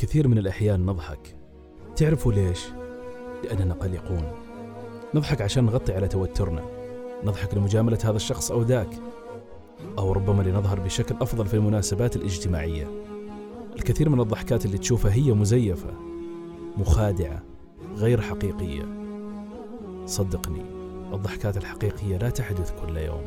كثير من الأحيان نضحك. تعرفوا ليش؟ لأننا قلقون. نضحك عشان نغطي على توترنا. نضحك لمجاملة هذا الشخص أو ذاك. أو ربما لنظهر بشكل أفضل في المناسبات الاجتماعية. الكثير من الضحكات اللي تشوفها هي مزيفة مخادعة غير حقيقية. صدقني الضحكات الحقيقية لا تحدث كل يوم.